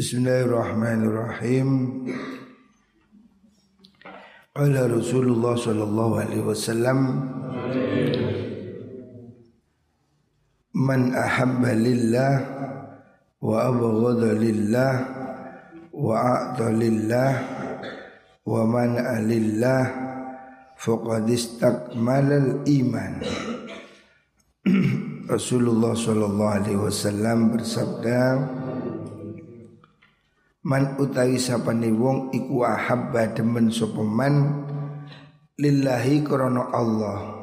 Bismillahirrahmanirrahim. Qala Rasulullah sallallahu alaihi wasallam Man ahabba lillah wa abghada lillah wa a'ta lillah wa man alillah faqad istakmalal iman Rasulullah sallallahu alaihi wasallam bersabda Man utawi sapane wong iku ahabba demen sapa man lillahi krana Allah.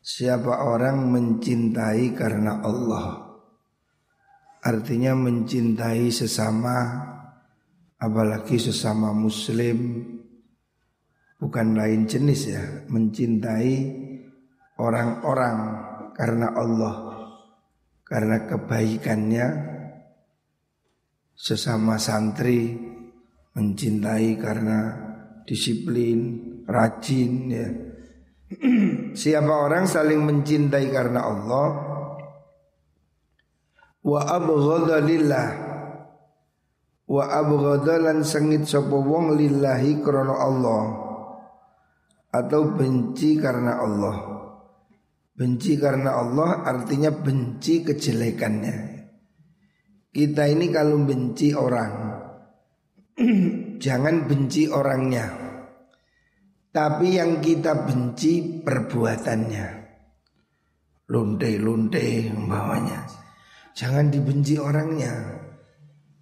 Siapa orang mencintai karena Allah Artinya mencintai sesama Apalagi sesama muslim Bukan lain jenis ya Mencintai orang-orang karena Allah Karena kebaikannya sesama santri mencintai karena disiplin, rajin ya. Siapa orang saling mencintai karena Allah wa abghadha lillah wa abghadha lan sengit sapa wong lillahi krana Allah atau benci karena Allah. Benci karena Allah artinya benci kejelekannya. Kita ini kalau benci orang Jangan benci orangnya. Tapi yang kita benci perbuatannya. Lunte-lunte umpamanya. Jangan dibenci orangnya.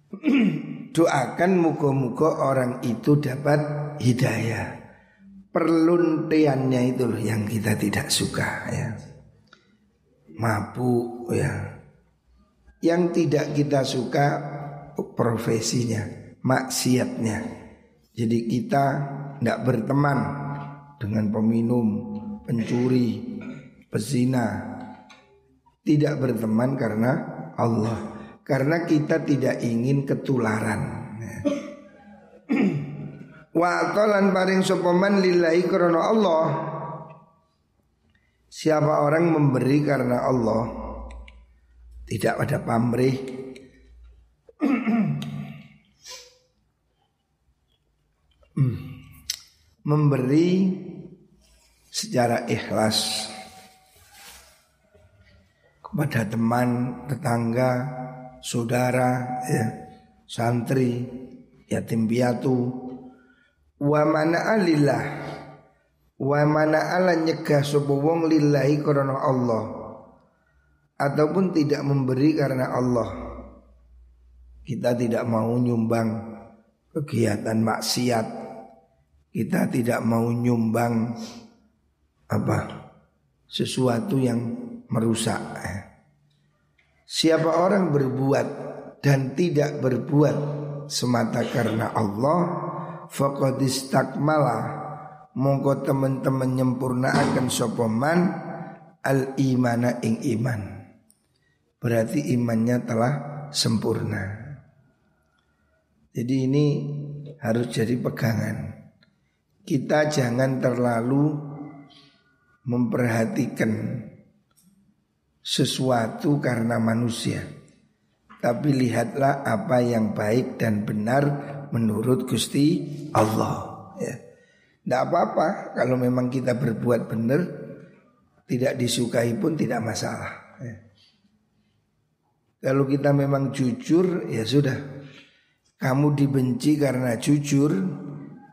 Doakan muka-muka orang itu dapat hidayah. Perlunteannya itu loh yang kita tidak suka ya. Mabuk ya yang tidak kita suka profesinya, maksiatnya. Jadi kita tidak berteman dengan peminum, pencuri, pezina. Tidak berteman karena Allah. Karena kita tidak ingin ketularan. Wa atolan paring sopaman lillahi karena Allah. Siapa orang memberi karena Allah tidak ada pamrih. Memberi secara ikhlas kepada teman, tetangga, saudara, ya, santri, yatim piatu, wa mana alillah, wa mana ala nyegah sapa wong lillahi karena Allah ataupun tidak memberi karena Allah. Kita tidak mau nyumbang kegiatan maksiat. Kita tidak mau nyumbang apa? sesuatu yang merusak. Siapa orang berbuat dan tidak berbuat semata karena Allah, faqad istakmala mongko teman-teman nyempurnaaken sapa man al imana ing iman berarti imannya telah sempurna. Jadi ini harus jadi pegangan. Kita jangan terlalu memperhatikan sesuatu karena manusia. Tapi lihatlah apa yang baik dan benar menurut Gusti Allah. Ya. Tidak apa-apa kalau memang kita berbuat benar Tidak disukai pun tidak masalah. Kalau kita memang jujur ya sudah. Kamu dibenci karena jujur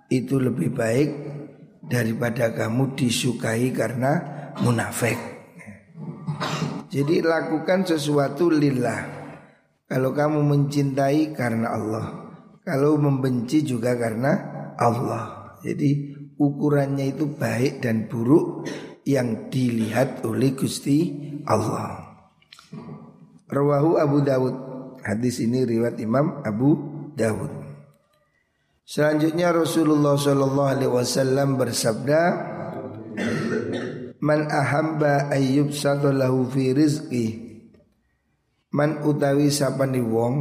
Itu lebih baik Daripada kamu disukai karena munafik. Jadi lakukan sesuatu lillah. Kalau kamu mencintai karena Allah Kalau membenci juga karena Allah. Jadi ukurannya itu baik dan buruk Yang dilihat oleh Gusti Allah Rawahu Abu Dawud. Hadis ini riwayat Imam Abu Dawud. Selanjutnya Rasulullah Shallallahu Alaihi Wasallam bersabda, Man ahabba ayyub lahu fi rizqi Man utawi sapani wong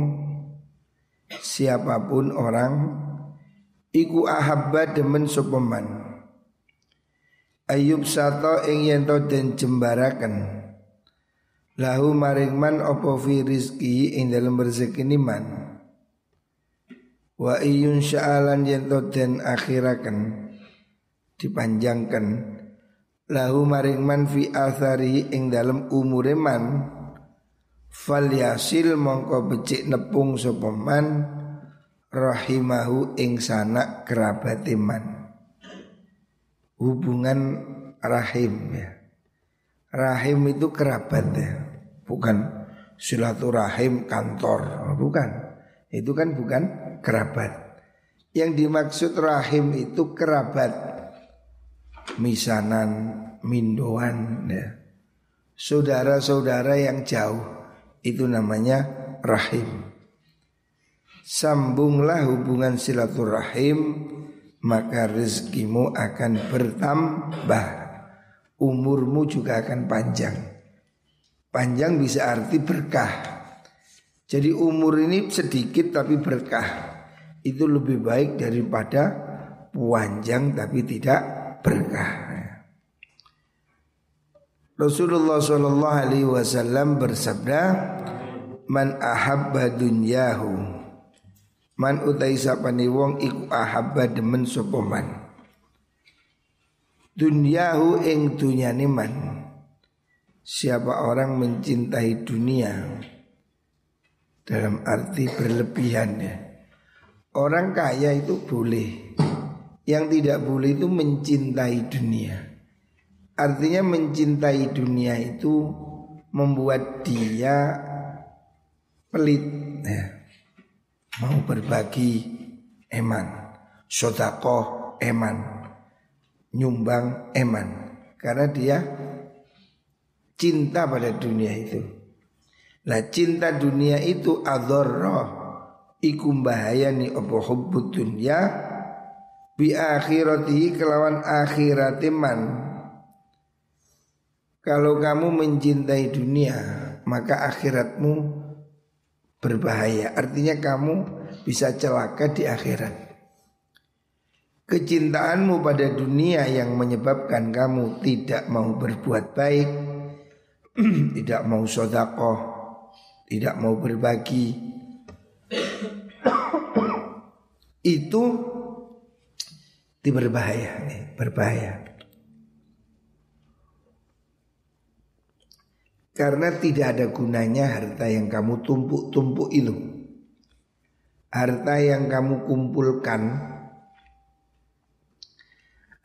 Siapa pun orang Iku ahabba demen sopeman Ayub sato ing yento den jembarakan Lahu maring man opo fi rizki ing dalam rezeki man. Wa iyun sya'alan yento den akhirakan dipanjangkan lahu maring man fi athari ing dalam umure man. Fal yasil mongko becik nepung sapa man rahimahu ing sanak kerabat man. Hubungan rahim ya rahim itu kerabat ya bukan silaturahim kantor bukan itu kan bukan kerabat. Yang dimaksud rahim itu kerabat misanan, mindoan ya. Saudara-saudara yang jauh itu namanya rahim. Sambunglah hubungan silaturahim maka rezekimu akan bertambah. Umurmu juga akan panjang. Panjang bisa arti berkah. Jadi umur ini sedikit tapi berkah. Itu lebih baik daripada panjang tapi tidak berkah. Rasulullah Shallallahu Alaihi Wasallam bersabda, "Man ahabba dunyahu, man utai sapani wong iku ahabba demen sopoman. Dunyahu ing dunyane man. Siapa orang mencintai dunia, dalam arti berlebihan ya. Orang kaya itu boleh. Yang tidak boleh itu mencintai dunia. Artinya mencintai dunia itu membuat dia pelit ya. Mau berbagi eman, sodakoh eman, nyumbang eman. Karena dia cinta pada dunia itu. Lah cinta dunia itu adharra iku bahayani apa hubbud dunya bi akhirati kelawan akhirat man. Kalau kamu mencintai dunia, maka akhiratmu berbahaya. Artinya kamu bisa celaka di akhirat. Kecintaanmu pada dunia yang menyebabkan kamu tidak mau berbuat baik, tidak mau sodakoh, tidak mau berbagi itu berbahaya nih, berbahaya. Karena tidak ada gunanya harta yang kamu tumpuk-tumpuk itu. Harta yang kamu kumpulkan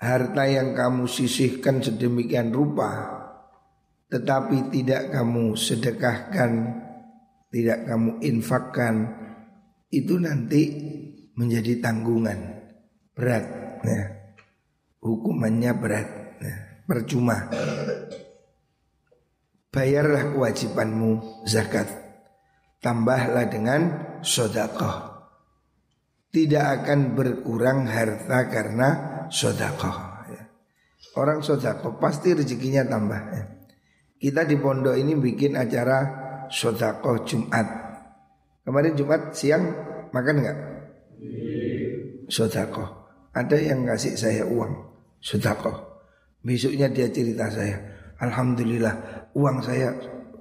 Harta yang kamu sisihkan sedemikian rupa Tetapi tidak kamu sedekahkan tidak kamu infakkan itu nanti menjadi tanggungan berat ya. hukumannya berat ya. percuma bayarlah kewajibanmu zakat tambahlah dengan sodakoh tidak akan berkurang harta karena sodakoh ya. orang sodakoh pasti rezekinya tambah ya. kita di pondok ini bikin acara sodakoh Jumat. Kemarin Jumat siang makan nggak? Sodakoh. Ada yang ngasih saya uang sodakoh. Besoknya dia cerita saya, Alhamdulillah uang saya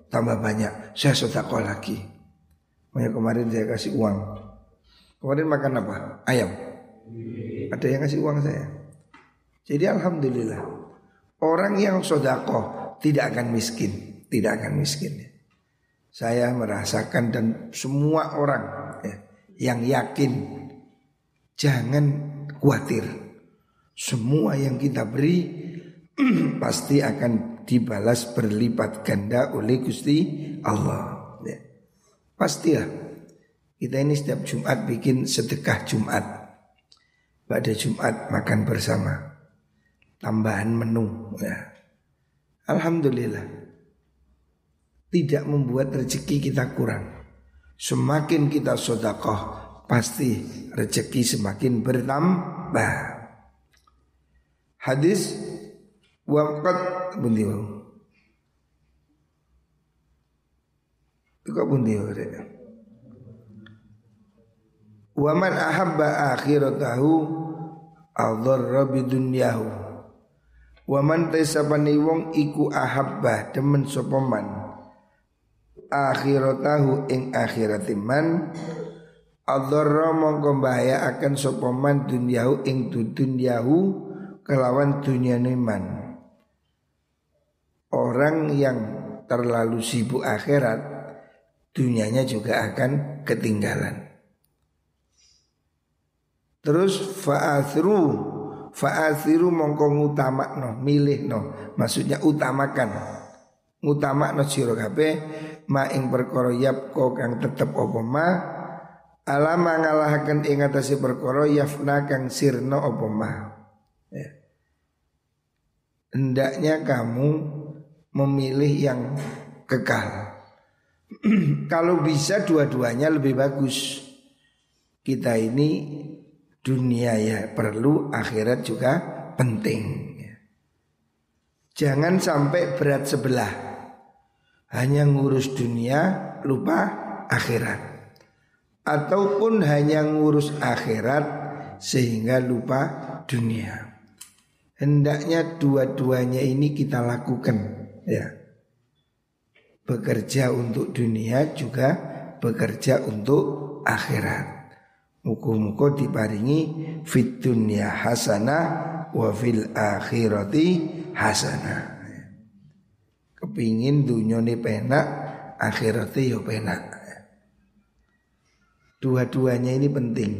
tambah banyak. Saya sodakoh lagi. Makanya kemarin saya kasih uang. Kemarin makan apa? Ayam. Ada yang ngasih uang saya. Jadi alhamdulillah orang yang sodakoh tidak akan miskin, tidak akan miskin. Saya merasakan dan semua orang ya, yang yakin jangan khawatir. Semua yang kita beri pasti akan dibalas berlipat ganda oleh Gusti Allah. Ya. Pastilah. Kita ini setiap Jumat bikin sedekah Jumat. Pada Jumat makan bersama. Tambahan menu ya. Alhamdulillah tidak membuat rezeki kita kurang. Semakin kita sodakoh, pasti rezeki semakin bertambah. Hadis waqat bundi Itu kok Waman ahabba akhiratahu Adharra bidunyahu Waman taisapani wong iku ahabba Demen sopaman akhiratahu ing akhiratiman Adharra mongko bahaya akan sopaman dunyahu ing dunyahu kelawan dunia man. Orang yang terlalu sibuk akhirat dunianya juga akan ketinggalan. Terus fa'athru fa'athiru mongko no milih no maksudnya utamakan no sira kabeh ma ing perkara yapko kang tetep apa ma alama ngalahaken ing atase perkara yafna kang sirna apa mah. Ya. Hendaknya kamu memilih yang kekal. Kalau bisa dua-duanya lebih bagus. Kita ini dunia ya perlu, akhirat juga penting. Jangan sampai berat sebelah. Hanya ngurus dunia, lupa akhirat ataupun hanya ngurus akhirat sehingga lupa dunia. Hendaknya dua-duanya ini kita lakukan ya. Bekerja untuk dunia juga bekerja untuk akhirat. Muka-muka diparingi fit dunia hasanah wa fil akhirati hasanah. Kepingin dunia ini penak, akhiratnya yo penak. Dua-duanya ini penting.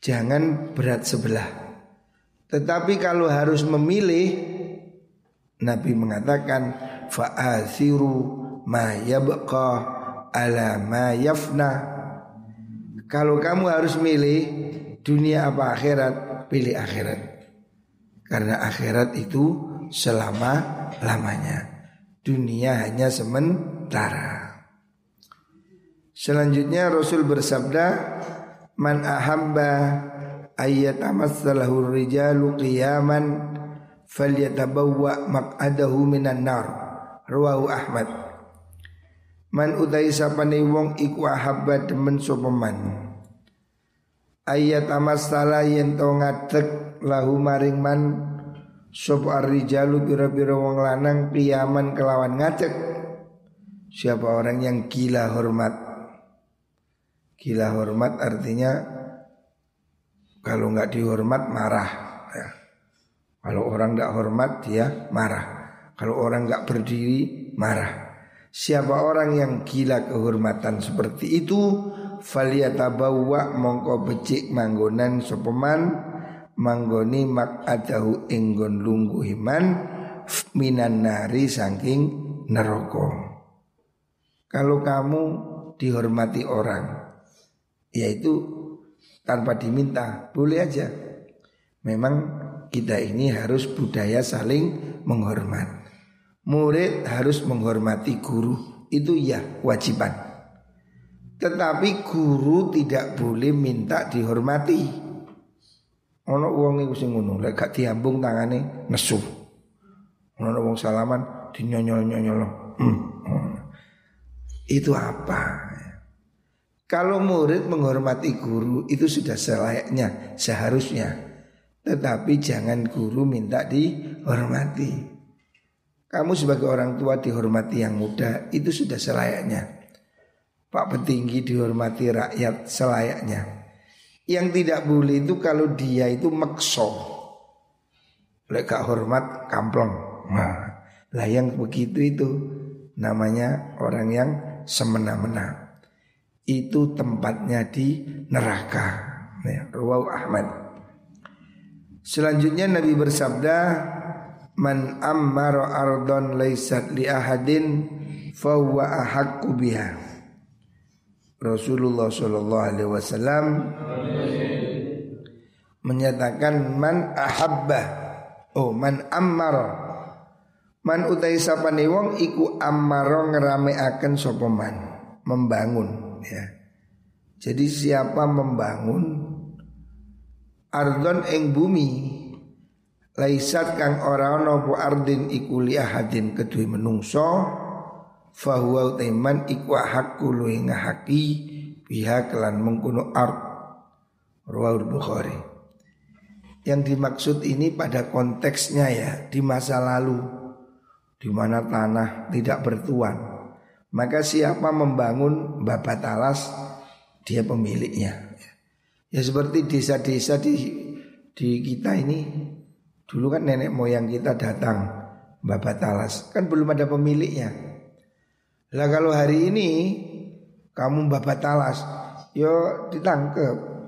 Jangan berat sebelah. Tetapi kalau harus memilih, Nabi mengatakan fa'athiru ma yabqa ala ma yafna. Kalau kamu harus milih dunia apa akhirat, pilih akhirat. Karena akhirat itu selama lamanya. Dunia hanya sementara. Selanjutnya Rasul bersabda Man ahabba ayat amassalahu rijalu qiyaman falyatabawwa maq'adahu minan nar Rawahu Ahmad Man utai sapane wong iku ahabba demen sapa Ayat amassala yen to ngadeg lahu maring man sapa rijalu pira-pira wong lanang qiyaman kelawan ngadeg Siapa orang yang gila hormat Gila hormat artinya kalau nggak dihormat marah. Ya. Kalau orang nggak hormat dia marah. Kalau orang nggak berdiri marah. Siapa orang yang gila kehormatan seperti itu Faliyatabawa mongko becik manggonan sopeman Manggoni mak adahu enggon lungguhiman Minan nari saking neroko Kalau kamu dihormati orang yaitu tanpa diminta boleh aja. Memang kita ini harus budaya saling menghormat murid harus menghormati guru itu ya kewajiban tetapi guru tidak boleh minta dihormati ono uang iku sing ngono lek gak diambung tangane nesu ono wong salaman dinyonyol-nyonyol hmm. itu apa kalau murid menghormati guru itu sudah selayaknya, seharusnya. Tetapi jangan guru minta dihormati. Kamu sebagai orang tua dihormati yang muda itu sudah selayaknya. Pak petinggi dihormati rakyat selayaknya. Yang tidak boleh itu kalau dia itu makso. Lek hormat kamplong. Nah, lah yang begitu itu namanya orang yang semena-mena itu tempatnya di neraka. Ya, Ruwau Ahmad. Selanjutnya Nabi bersabda, "Man ammara ardon laisat li ahadin huwa ahaqqu biha." Rasulullah Shallallahu alaihi wasallam menyatakan man ahabba oh man ammara man utai sapane wong iku ammara ngerameaken sapa man membangun ya. Jadi siapa membangun ardon eng bumi laisat kang ora ana apa ardin iku li ahadin kedue menungso fahuwa teman iku hakku luwih ngahaki pihak kelan mengkuno ard. Rawahul Bukhari. Yang dimaksud ini pada konteksnya ya di masa lalu di mana tanah tidak bertuan. Maka siapa membangun babat alas dia pemiliknya. Ya seperti desa-desa di di kita ini dulu kan nenek moyang kita datang babat talas kan belum ada pemiliknya. Lah kalau hari ini kamu babat talas, yo ditangkap.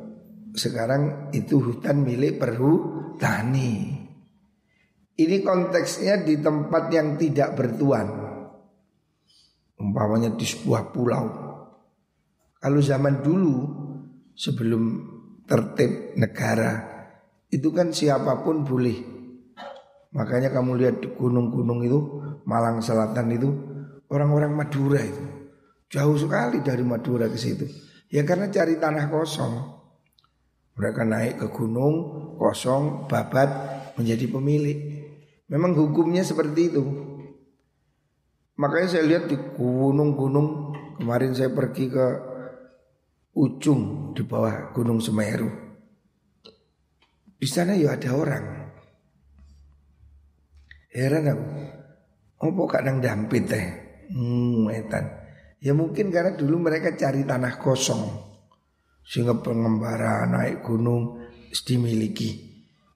Sekarang itu hutan milik perhutani. Ini konteksnya di tempat yang tidak bertuan. Umpamanya di sebuah pulau. Kalau zaman dulu sebelum tertib negara itu kan siapa pun boleh. Makanya kamu lihat gunung-gunung itu Malang Selatan itu orang-orang Madura itu jauh sekali dari Madura ke situ. Ya karena cari tanah kosong. Mereka naik ke gunung kosong, babat menjadi pemilik. Memang hukumnya seperti itu. Makanya saya lihat di gunung-gunung kemarin saya pergi ke ujung di bawah Gunung Semeru. Di sana ya ada orang. Heran aku. Apa kadang dampit teh? Hmm, etan. Ya mungkin karena dulu mereka cari tanah kosong. Sehingga pengembara naik gunung dimiliki.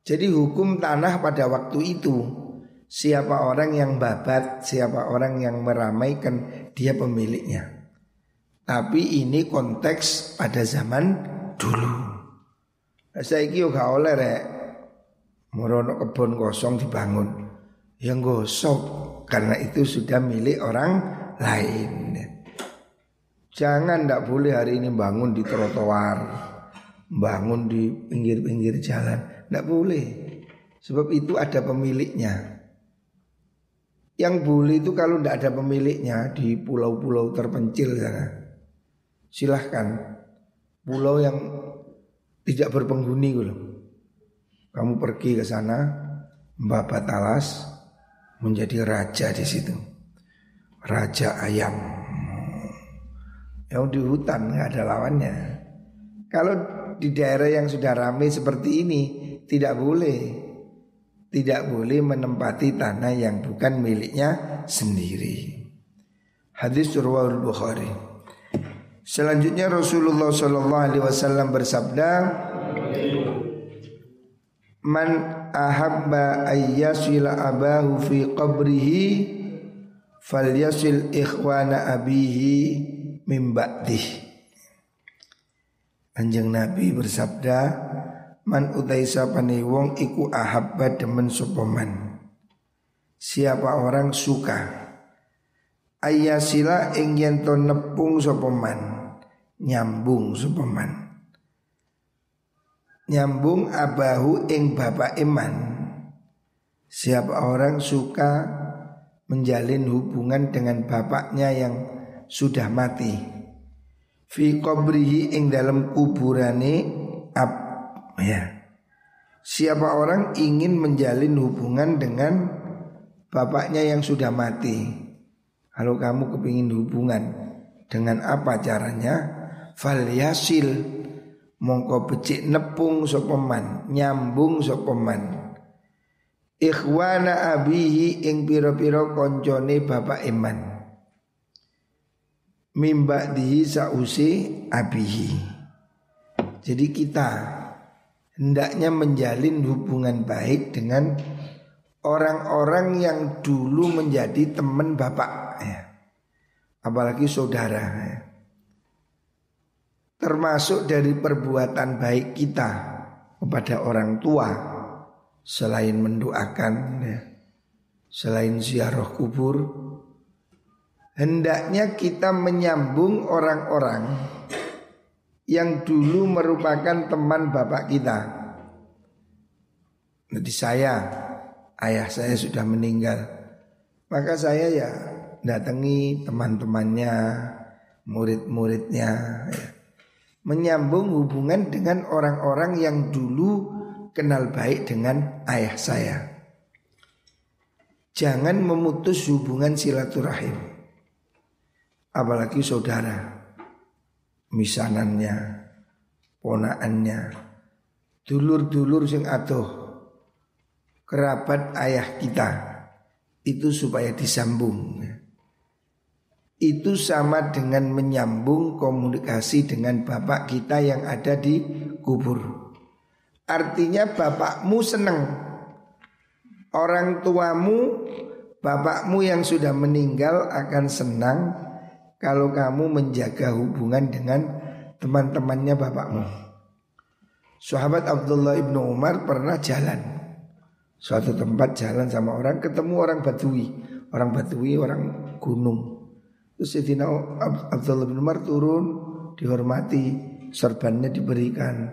Jadi hukum tanah pada waktu itu Siapa orang yang babat Siapa orang yang meramaikan Dia pemiliknya tapi ini konteks pada zaman dulu. Saya kira gak oleh rek. Merono kebun kosong dibangun. Yang gosok karena itu sudah milik orang lain. Jangan tidak boleh hari ini bangun di trotoar, bangun di pinggir-pinggir jalan, tidak boleh. Sebab itu ada pemiliknya. Yang boleh itu kalau tidak ada pemiliknya di pulau-pulau terpencil sana silahkan pulau yang tidak berpenghuni gitu. Kamu pergi ke sana, Mbak Batalas menjadi raja di situ. Raja ayam. Yang di hutan nggak ada lawannya. Kalau di daerah yang sudah ramai seperti ini tidak boleh. Tidak boleh menempati tanah yang bukan miliknya sendiri. Hadis Surwahul Bukhari. Selanjutnya Rasulullah Shallallahu Alaihi Wasallam bersabda, Man ahabba ayyasila abahu fi qabrihi falyasil ikhwana abihi min ba'dih. Anjing Nabi bersabda, Man utai sapani wong iku ahabba demen sopoman. Siapa orang suka ayasila ing yen to nepung sapa nyambung sapa nyambung abahu ing bapak iman siapa orang suka menjalin hubungan dengan bapaknya yang sudah mati? Fi qabrihi ing dalam kuburane ab ya. Siapa orang ingin menjalin hubungan dengan bapaknya yang sudah mati kalau kamu kepingin hubungan dengan apa caranya? Fal yasil mongko becik nepung sopeman, nyambung sopeman. Ikhwana abihi ing piro-piro koncone bapak iman. Mimba dihi sausi abihi. Jadi kita hendaknya menjalin hubungan baik dengan orang-orang yang dulu menjadi teman bapak ya. apalagi saudara ya. termasuk dari perbuatan baik kita kepada orang tua selain mendoakan ya, selain ziarah kubur hendaknya kita menyambung orang-orang yang dulu merupakan teman bapak kita jadi saya ayah saya sudah meninggal. Maka saya ya datangi teman-temannya, murid-muridnya, ya. menyambung hubungan dengan orang-orang yang dulu kenal baik dengan ayah saya. Jangan memutus hubungan silaturahim, apalagi saudara, misanannya, ponaannya, dulur-dulur sing atuh kerabat ayah kita itu supaya disambung. Itu sama dengan menyambung komunikasi dengan bapak kita yang ada di kubur. Artinya bapakmu senang. Orang tuamu, bapakmu yang sudah meninggal akan senang kalau kamu menjaga hubungan dengan teman-temannya bapakmu. Sahabat Abdullah ibnu Umar pernah jalan suatu tempat jalan sama orang ketemu orang Badui, orang Badui orang gunung. Terus Sayyidina Abdullah bin Umar turun dihormati, serbannya diberikan.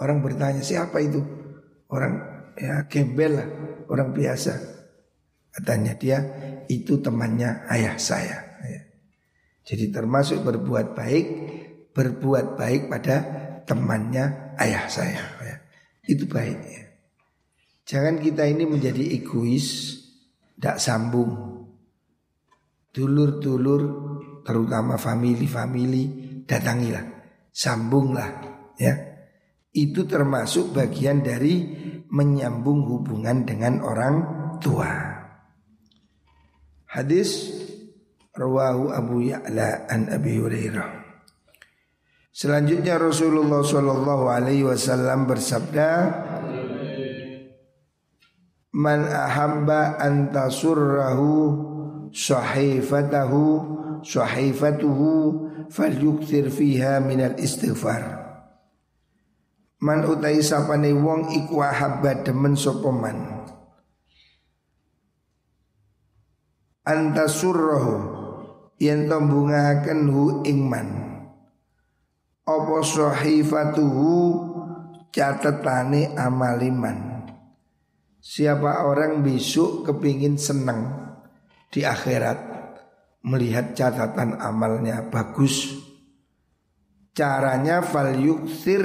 Orang bertanya siapa itu? Orang ya gembel lah, orang biasa. Katanya dia itu temannya ayah saya. Ya. Jadi termasuk berbuat baik, berbuat baik pada temannya ayah saya. Ya. Itu baik. Jangan kita ini menjadi egois, tidak sambung dulur-dulur terutama family-family datangilah, sambunglah ya. Itu termasuk bagian dari menyambung hubungan dengan orang tua. Hadis rawahu Abu Ya'la an Abi Hurairah. Selanjutnya Rasulullah Shallallahu Alaihi Wasallam bersabda, Man ahabba antasurrahu sahifatahu sahifatuhu falyukthir fiha minal istighfar Man utai sapane wong iku ahabba demen sapa man? Anta surrahu yen tombungaken hu ing man? Apa sahifatuhu catetane amaliman Siapa orang besok kepingin senang di akhirat melihat catatan amalnya bagus. Caranya fal yuksir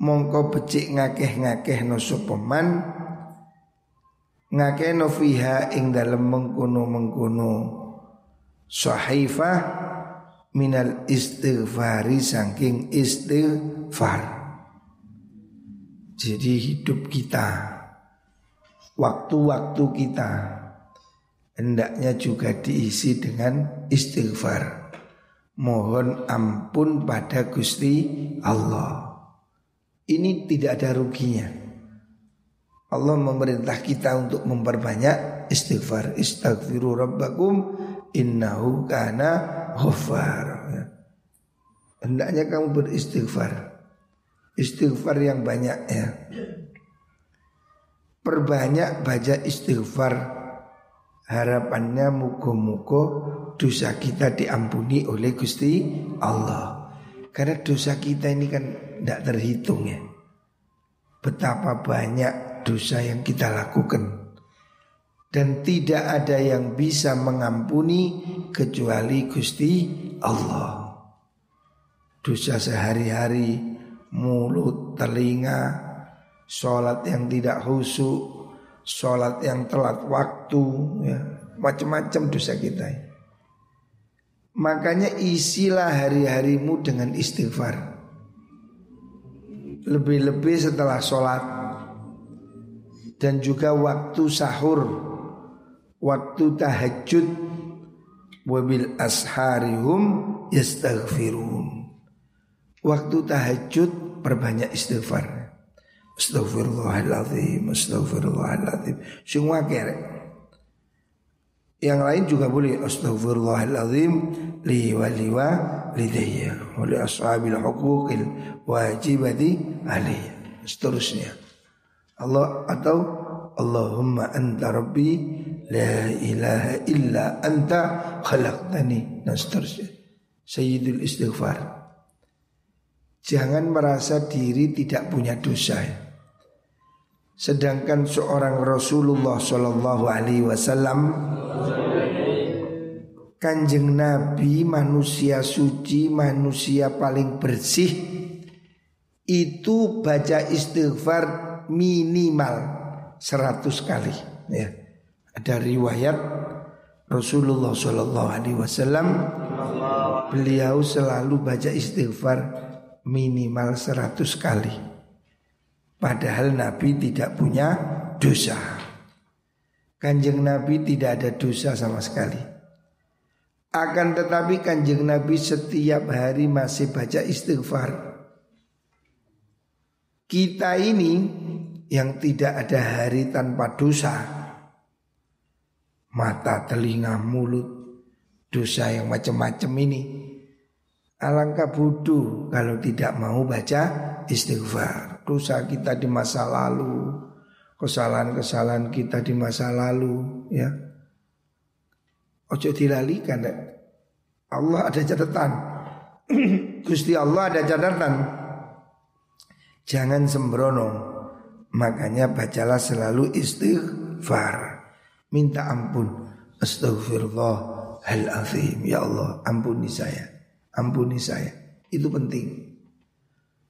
mongko becik ngakeh-ngakeh no sopeman ngakeh no fiha ing dalam mengkuno mengkuno sahifah minal istighfari saking istighfar. Jadi hidup kita waktu-waktu kita hendaknya juga diisi dengan istighfar. Mohon ampun pada Gusti Allah. Ini tidak ada ruginya. Allah memerintah kita untuk memperbanyak istighfar. Istaghfiru rabbakum innahu kana ghafar. Hendaknya kamu beristighfar. Istighfar yang banyak ya. Perbanyak baca istighfar Harapannya mugo-mugo dosa kita diampuni oleh Gusti Allah. Karena dosa kita ini kan tidak terhitung ya. Betapa banyak dosa yang kita lakukan. Dan tidak ada yang bisa mengampuni kecuali Gusti Allah. Dosa sehari-hari, mulut, telinga, sholat yang tidak khusyuk, sholat yang telat waktu, ya, macam-macam dosa kita. Makanya isilah hari-harimu dengan istighfar. Lebih-lebih setelah sholat dan juga waktu sahur, waktu tahajud, wabil asharihum yastaghfirun. Waktu tahajud perbanyak istighfar. Astagfirullahaladzim Astagfirullahaladzim Semua kerek. Yang lain juga boleh. Astagfirullahaladzim Li wa li wa lidayya li ashabil hukukil wajibati aliyya Seterusnya. Allah atau Allahumma anta rabbi La ilaha illa anta khalaqtani Dan seterusnya. Sayyidul istighfar. Jangan merasa diri tidak punya dosa. ya. Sedangkan seorang Rasulullah Shallallahu Alaihi Wasallam Kanjeng Nabi manusia suci Manusia paling bersih Itu baca istighfar minimal 100 kali ya. Ada riwayat Rasulullah Shallallahu Alaihi Wasallam Beliau selalu baca istighfar minimal 100 kali Padahal Nabi tidak punya dosa. Kanjeng Nabi tidak ada dosa sama sekali. Akan tetapi kanjeng Nabi setiap hari masih baca istighfar. Kita ini yang tidak ada hari tanpa dosa. Mata, telinga, mulut Dosa yang macam-macam ini. Alangkah bodoh kalau tidak mau baca istighfar Dosa kita di masa lalu Kesalahan-kesalahan kita di masa lalu ya Ojo dilalikan deh. Allah ada catatan. Gusti Allah ada catatan. Jangan sembrono. Makanya bacalah selalu istighfar. Minta ampun. Astagfirullah hal azim. Ya Allah, ampuni saya. Ampuni saya. Itu penting.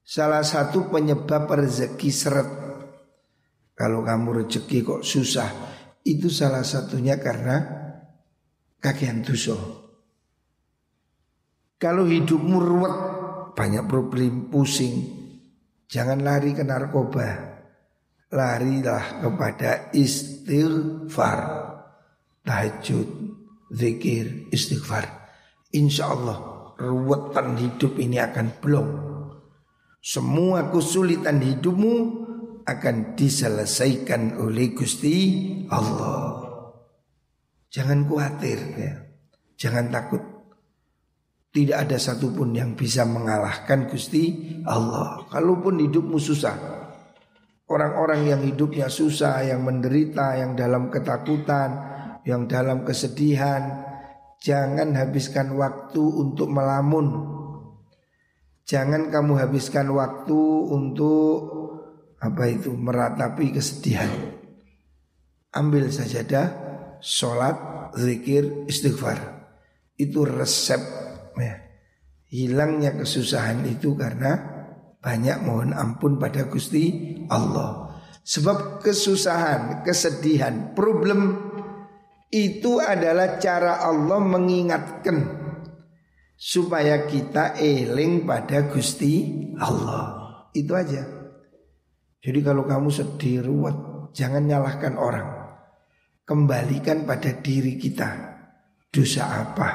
Salah satu penyebab rezeki seret. Kalau kamu rezeki kok susah, itu salah satunya karena kakean dosa. Kalau hidupmu ruwet, banyak problem, pusing, jangan lari ke narkoba. Larilah kepada istighfar, tahajud, zikir, istighfar. Insya Allah ruwetan hidup ini akan belum. Semua kesulitan hidupmu akan diselesaikan oleh Gusti Allah. Jangan khawatir ya. Jangan takut. Tidak ada satupun yang bisa mengalahkan Gusti Allah. Kalaupun hidupmu susah. Orang-orang yang hidupnya susah, yang menderita, yang dalam ketakutan, yang dalam kesedihan, jangan habiskan waktu untuk melamun. Jangan kamu habiskan waktu untuk apa itu meratapi kesedihan. Ambil sajadah sholat, zikir, istighfar. Itu resep ya. Hilangnya kesusahan itu karena banyak mohon ampun pada Gusti Allah. Sebab kesusahan, kesedihan, problem itu adalah cara Allah mengingatkan supaya kita eling pada Gusti Allah. Itu aja. Jadi kalau kamu sedih ruwet, jangan nyalahkan orang. Kembalikan pada diri kita Dosa apa?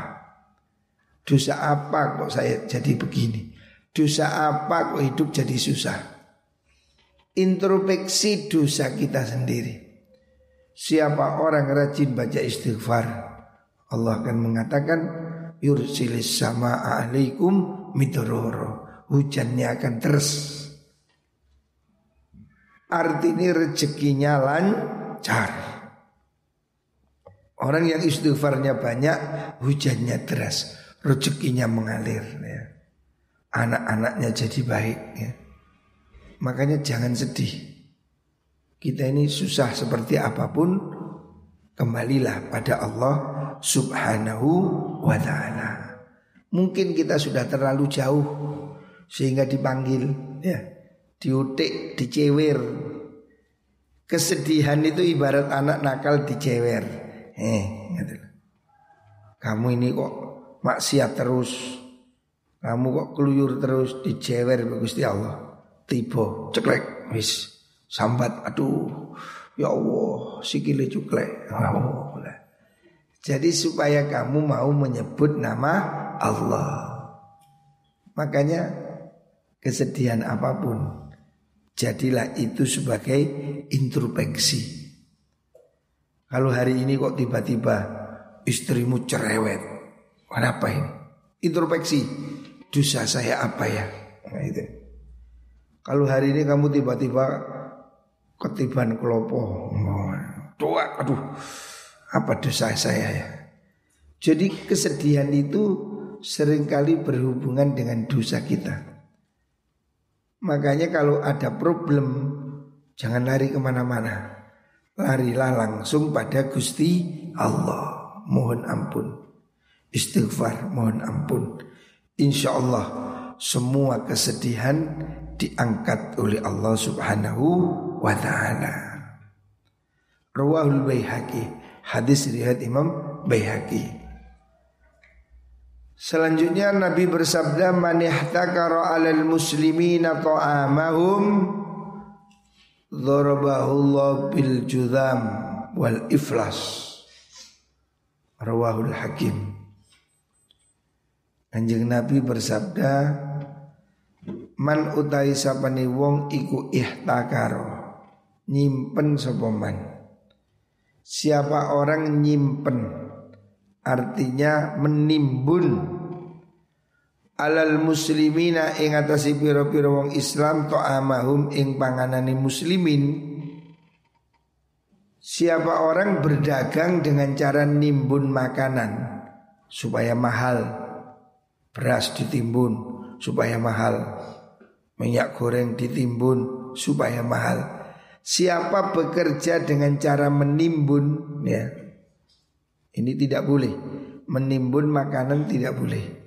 Dosa apa kok saya jadi begini? Dosa apa kok hidup jadi susah? Introspeksi dosa kita sendiri Siapa orang rajin baca istighfar Allah akan mengatakan Yursilis sama alaikum mitroro Hujannya akan terus Artinya rezekinya lancar Orang yang istighfarnya banyak, hujannya deras, rezekinya mengalir. Ya. Anak-anaknya jadi baik. Ya. Makanya jangan sedih. Kita ini susah seperti apa pun, kembalilah pada Allah Subhanahu wa Ta'ala. Mungkin kita sudah terlalu jauh sehingga dipanggil, ya, diutik, dicewer. Kesedihan itu ibarat anak nakal dicewer. Eh, gitu. Kamu ini kok maksiat terus. Kamu kok keluyur terus dicewer Gusti Allah. Tiba ceklek wis sambat aduh ya Allah sikile cuklek. Oh, Jadi supaya kamu mau menyebut nama Allah. Makanya kesedihan apa pun jadilah itu sebagai introspeksi. Kalau hari ini kok tiba-tiba istrimu cerewet, kenapa ini? Introspeksi, dosa saya apa ya? Nah, itu. Kalau hari ini kamu tiba-tiba ketiban kelopo, doa, aduh, apa dosa saya ya? Jadi kesedihan itu sering kali berhubungan dengan dosa kita. Makanya kalau ada problem, jangan lari ke mana-mana larilah langsung pada Gusti Allah. Mohon ampun. Istighfar, mohon ampun. Insya Allah semua kesedihan diangkat oleh Allah Subhanahu wa taala. Rawahul Baihaqi, hadis riwayat Imam Baihaqi. Selanjutnya Nabi bersabda man ihtakara 'alal muslimina ta'amahum Darabahullah bil judam wal iflas. Rawahul Hakim. Kanjeng Nabi bersabda Man utai sapani wong iku ihtakaro Nyimpen sopoman Siapa orang nyimpen? Artinya menimbun. Alal muslimina ing atasi pira-pira wong Islam amahum ing panganani muslimin. Siapa orang berdagang dengan cara nimbun makanan supaya mahal. Beras ditimbun supaya mahal. Minyak goreng ditimbun supaya mahal siapa bekerja dengan cara menimbun ya ini tidak boleh menimbun makanan tidak boleh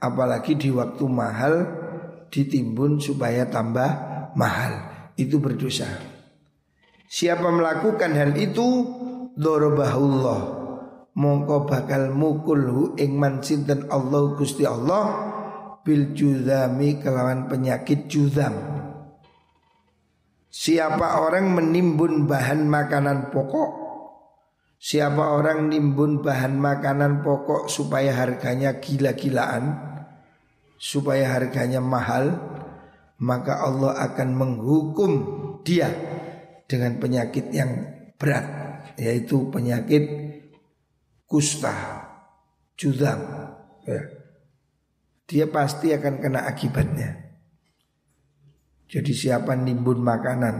Apalagi di waktu mahal ditimbun supaya tambah mahal. Itu berdosa. Siapa melakukan hal itu Dorobahullah Mongko bakal mukulhu ing man sinten Allah Gusti Allah bil judami kelawan penyakit judam. Siapa orang menimbun bahan makanan pokok Siapa orang nimbun bahan makanan pokok supaya harganya gila-gilaan supaya harganya mahal, maka Allah akan menghukum dia dengan penyakit yang berat, yaitu penyakit kusta, judam. Ya. Dia pasti akan kena akibatnya. Jadi siapa nimbun makanan,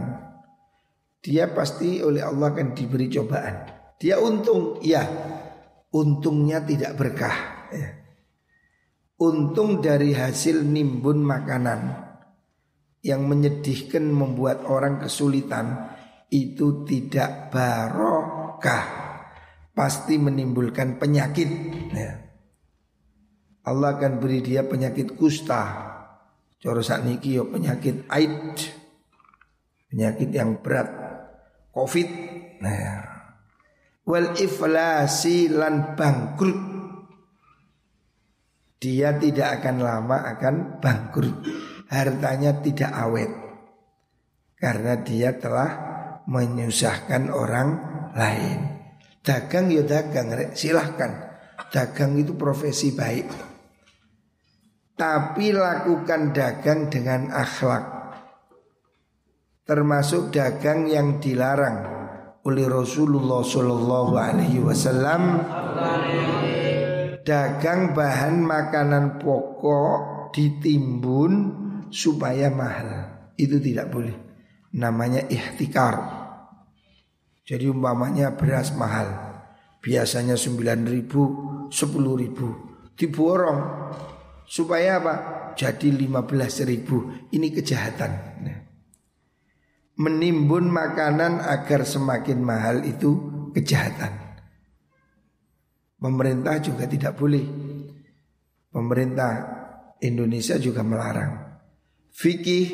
dia pasti oleh Allah akan diberi cobaan. Dia untung, ya, untungnya tidak berkah. Ya untung dari hasil nimbun makanan yang menyedihkan membuat orang kesulitan itu tidak barokah pasti menimbulkan penyakit ya. Allah akan beri dia penyakit kusta Coro niki yo penyakit aid Penyakit yang berat Covid nah. Wal iflasi lan bangkrut dia tidak akan lama akan bangkrut. Hartanya tidak awet. Karena dia telah menyusahkan orang lain. Dagang ya dagang, silahkan. Dagang itu profesi baik. Tapi lakukan dagang dengan akhlak. Termasuk dagang yang dilarang oleh Rasulullah Shallallahu Alaihi Wasallam dagang bahan makanan pokok ditimbun supaya mahal. Itu tidak boleh. Namanya ihtikar. Jadi umpamanya beras mahal. Biasanya 9 ribu, 10 ribu. Diborong. Supaya apa? Jadi 15 ribu. Ini kejahatan. Nah. Menimbun makanan agar semakin mahal itu kejahatan. Pemerintah juga tidak boleh. Pemerintah Indonesia juga melarang. Fikih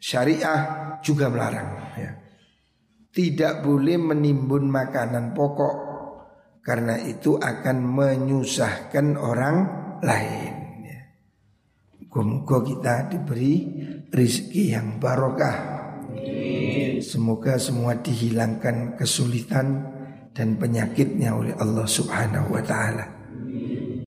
syariah juga melarang. Ya. Tidak boleh menimbun makanan pokok karena itu akan menyusahkan orang lain. Ya. Moga kita diberi rizki yang barokah. Semoga semua dihilangkan kesulitan dan penyakitnya oleh Allah Subhanahu wa taala.